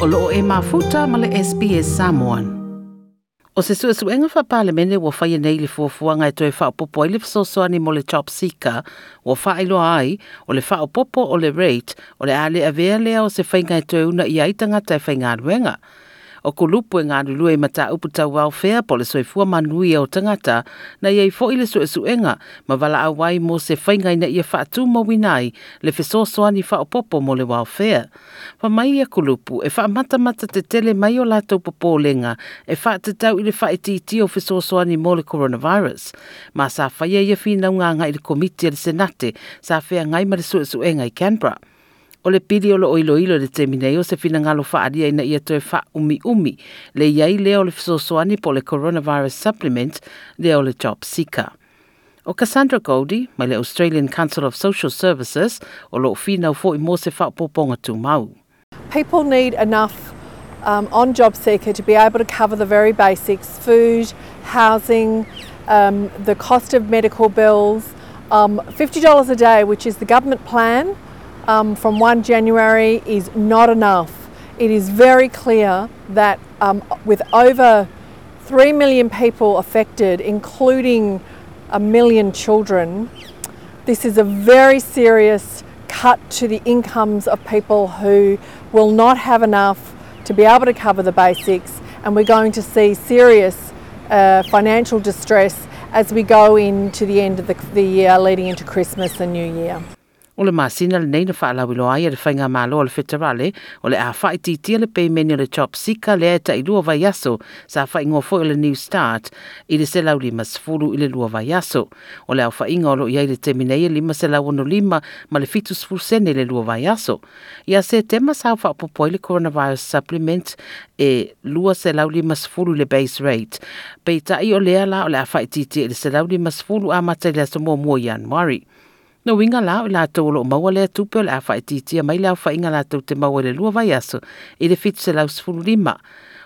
o loo e mafuta ma le SPS Samoan. O se sua suenga wha palemene wa whaia nei le fuafuanga e toi wha popo i le fsosoani mo le Top sika wa wha ilo ai o le wha popo o le rate o le ale avea lea o se whainga e toi una i aitanga tai whainga ruenga o ko lupu e ngā lulu mata upu tau welfare po le soifua manui au tangata na iei fo i le sue suenga ma wala a wai mo se whaingai na ia whaatu mo winai le fesosoani wha opopo mo le welfare. Pa mai ia kulupu e wha mata mata te tele mai o lātou popo lenga e wha te tau i le wha iti titi o fesosoani mo le coronavirus. Ma sa whaia ia whinaunga ngai i le komiti le senate sa whea ngai ma le sue suenga i Canberra o le pili o lo oilo ilo le te minei o se fina ngalo whaaria ina ia toe wha umi umi le iai leo le fisosoani po le coronavirus supplement leo le job seeker. O Cassandra Goldie, mai le Australian Council of Social Services, o lo fina o fo i mo se wha poponga tu mau. People need enough um, on job seeker to be able to cover the very basics food, housing, um, the cost of medical bills. Um, $50 a day, which is the government plan, um, from 1 January is not enough. It is very clear that um, with over 3 million people affected, including a million children, this is a very serious cut to the incomes of people who will not have enough to be able to cover the basics, and we're going to see serious uh, financial distress as we go into the end of the, the year leading into Christmas and New Year. o le masina lenei na faalauiloa ai e le faiga malo o le fetarale eh? o le a faaitiitia le peimeni o le chop sika lea e taʻilua vaiaso sa faaigoa foʻi o le new start i le selau lima sefulu i le lua vaiaso. O le aofaʻiga o loʻi ai le temi nei e lima selau ono lima ma le fitu sefulu sene i le lua vaiaso. Ia setema sa faapopo ai le coronavirus supplement e lua selau lima sefulu i le base rate. Peitaʻi o lea la o le a faaitiitia i e le selau lima sefulu a mata i le aso muamua i januari. No winga la o la tau lo maua lea tupe o le awha e titia mai la wha inga la tau te maua le lua vai aso i le fitu se lau sfuru lima.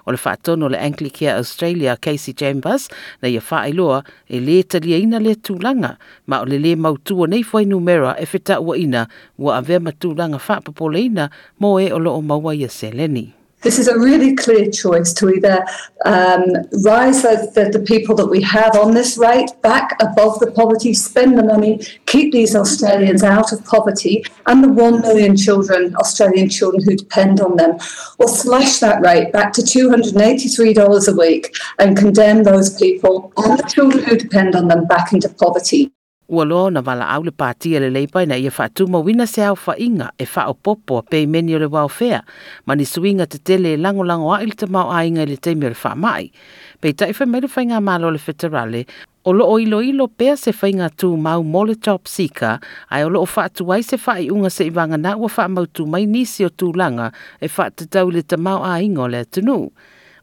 O le whaatono le Anglicare Australia Casey Chambers na ia wha iloa e le talia ina le tūlanga ma o le le mautua nei fwai numera e whita ua ina ua avea matūlanga wha papoleina mo e o lo o maua ia seleni. This is a really clear choice to either um, rise the, the, the, people that we have on this rate back above the poverty, spend the money, keep these Australians out of poverty, and the 1 million children, Australian children who depend on them, or slash that rate back to $283 a week and condemn those people and the children who depend on them back into poverty. Ua lo na wala au le pātia le leipa ina ia whaatu ma wina se au whainga e wha o popo a pei meni o le welfare, ma ni suinga te tele e lango lango a ili te mau a inga le teimi o le wha mai. Pei tai wha mele whainga malo le whetarale, o lo o ilo ilo pea se whainga tū mau mole top sika, ai o lo o whaatu ai se whai unga se iwanga na ua wha mau tū mai nisi o tūlanga e wha te tau le te mau a inga o le tunu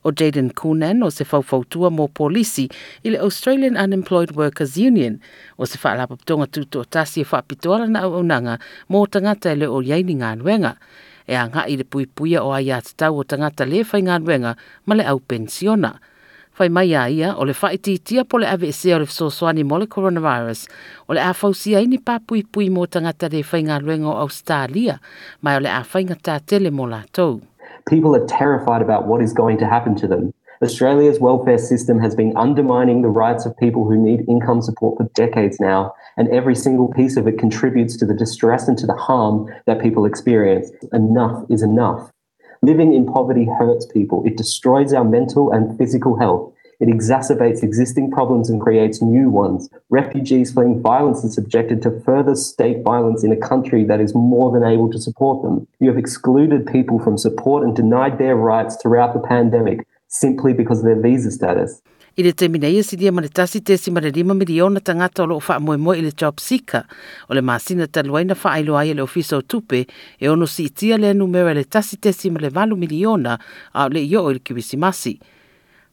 o Jaden Coonan o se faufautua mo polisi i le Australian Unemployed Workers Union o se whaalapaptonga tuto o tasi e whaapitoala na au aunanga mo tangata e le o yaini ngā nuenga. E a ngā i le pui puia o ai tau o tangata le whai ngā nuenga ma le au pensiona. Whai mai a ia o le whaititia po le ave e sea o le fsoswani mo le coronavirus o le a fausia ini pa pui pui mo tangata le whai ngā nuenga o Australia mai o le a whai ngā tele mō lātou. People are terrified about what is going to happen to them. Australia's welfare system has been undermining the rights of people who need income support for decades now, and every single piece of it contributes to the distress and to the harm that people experience. Enough is enough. Living in poverty hurts people. It destroys our mental and physical health. It exacerbates existing problems and creates new ones. Refugees fleeing violence are subjected to further state violence in a country that is more than able to support them. You have excluded people from support and denied their rights throughout the pandemic simply because of their visa status. I le temina ia si dia tasi te si mare lima miliona tangata o loo wha moe moe i le job seeker. O le masina taluaina wha ailu ai le ofisa o tupe e ono si itia le numera le tasi te si mare valu miliona a le io o le kiwisi masi.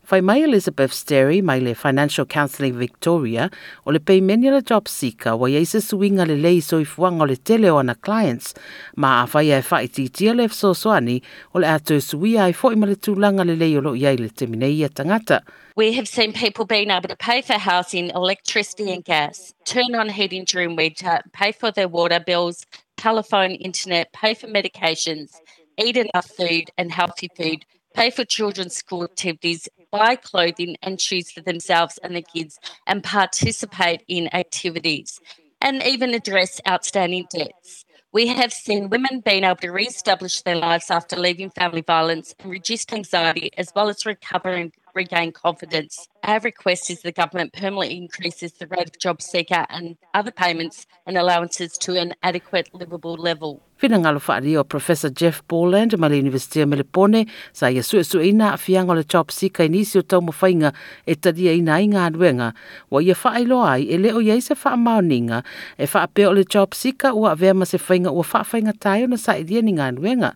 Fai mai Elizabeth Sterry mai le Financial Counselling Victoria o le pei meni le job seeker wa iei se suinga le lei so ifuanga o le tele o ana clients ma a fai e fai ti tia le so soani o le ato e sui ai fo ima le tūlanga le lei o lo iei le temine ia tangata. We have seen people being able to pay for housing, electricity and gas, turn on heating during winter, pay for their water bills, telephone, internet, pay for medications, eat enough food and healthy food, pay for children's school activities, buy clothing and shoes for themselves and their kids, and participate in activities, and even address outstanding debts. We have seen women being able to re-establish their lives after leaving family violence and reduced anxiety, as well as recover and regain confidence. Our request is the government permanently increases the rate of job seeker and other payments and allowances to an adequate livable level. Whina ngalo whaari o Professor Jeff Borland ma le University of Melipone sa ia sue sue ina a fianga le job seeker i nisi o tau mawhainga e tadia ina i ngā duenga wa ia whaelo ai e leo iei se wha maoninga e wha apeo le job seeker ua vea ma se whainga ua wha whainga tayo na sa i dia ni ngā duenga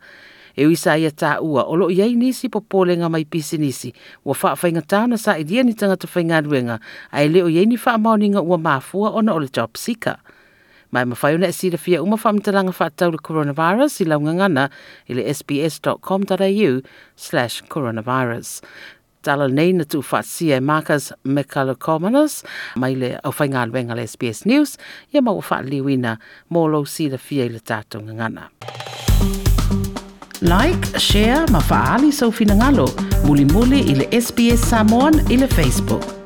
e wisa ia tā ua. O lo nisi po pōlenga mai pisi nisi. Ua whainga tāna sa i dia ni tangata ruenga a e leo iei ni maoninga ua mafua ona o le job seeker. Mai mawhai ona e sira fia uma whamtalanga whaatau le coronavirus i launga ngana i le sbs.com.au slash coronavirus. Tala nei na tu whaatsia e Marcus Mekalokomanos mai le au le SBS News. Ia mau whaatliwina mō lo sira fia i le ngana. Like, share, ma faali sau finangalo. Muli muli ile SBS Samoan ile Facebook.